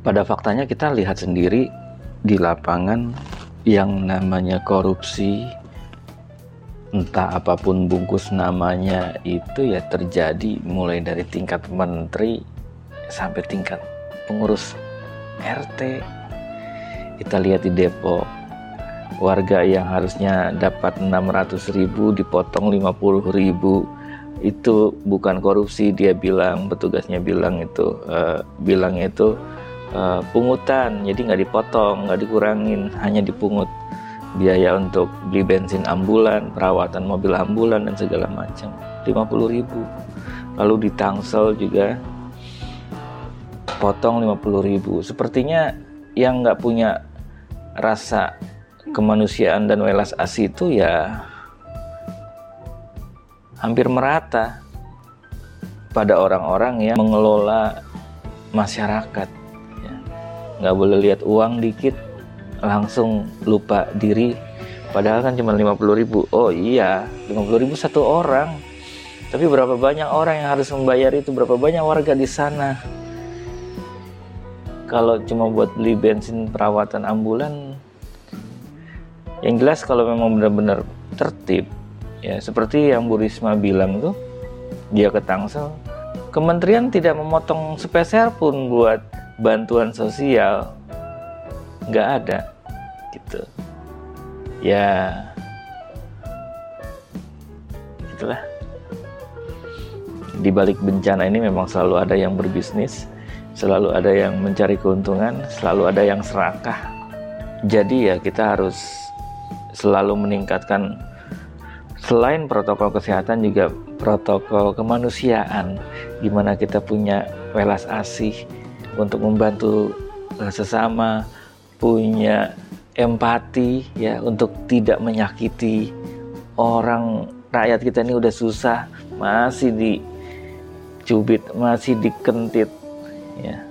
pada faktanya kita lihat sendiri di lapangan yang namanya korupsi entah apa pun bungkus namanya itu ya terjadi mulai dari tingkat menteri sampai tingkat pengurus RT kita lihat di Depok warga yang harusnya dapat 600 ribu dipotong 50 ribu. Itu bukan korupsi dia bilang petugasnya bilang itu uh, bilang itu uh, pungutan jadi nggak dipotong nggak dikurangin hanya dipungut biaya untuk beli bensin ambulan perawatan mobil ambulan dan segala macam. 50 ribu. Lalu di Tangsel juga potong 50 ribu. Sepertinya yang nggak punya rasa kemanusiaan dan welas asih itu ya hampir merata pada orang-orang yang mengelola masyarakat. ya. Nggak boleh lihat uang dikit langsung lupa diri. Padahal kan cuma 50 ribu. Oh iya 50 ribu satu orang. Tapi berapa banyak orang yang harus membayar itu? Berapa banyak warga di sana? Kalau cuma buat beli bensin perawatan ambulan yang jelas kalau memang benar-benar tertib ya seperti yang Bu Risma bilang tuh dia ke Tangsel. Kementerian tidak memotong sepeser pun buat bantuan sosial nggak ada gitu. Ya itulah. Di balik bencana ini memang selalu ada yang berbisnis selalu ada yang mencari keuntungan selalu ada yang serakah jadi ya kita harus selalu meningkatkan selain protokol kesehatan juga protokol kemanusiaan. Gimana kita punya welas asih untuk membantu sesama punya empati ya untuk tidak menyakiti orang rakyat kita ini udah susah masih dicubit masih dikentit ya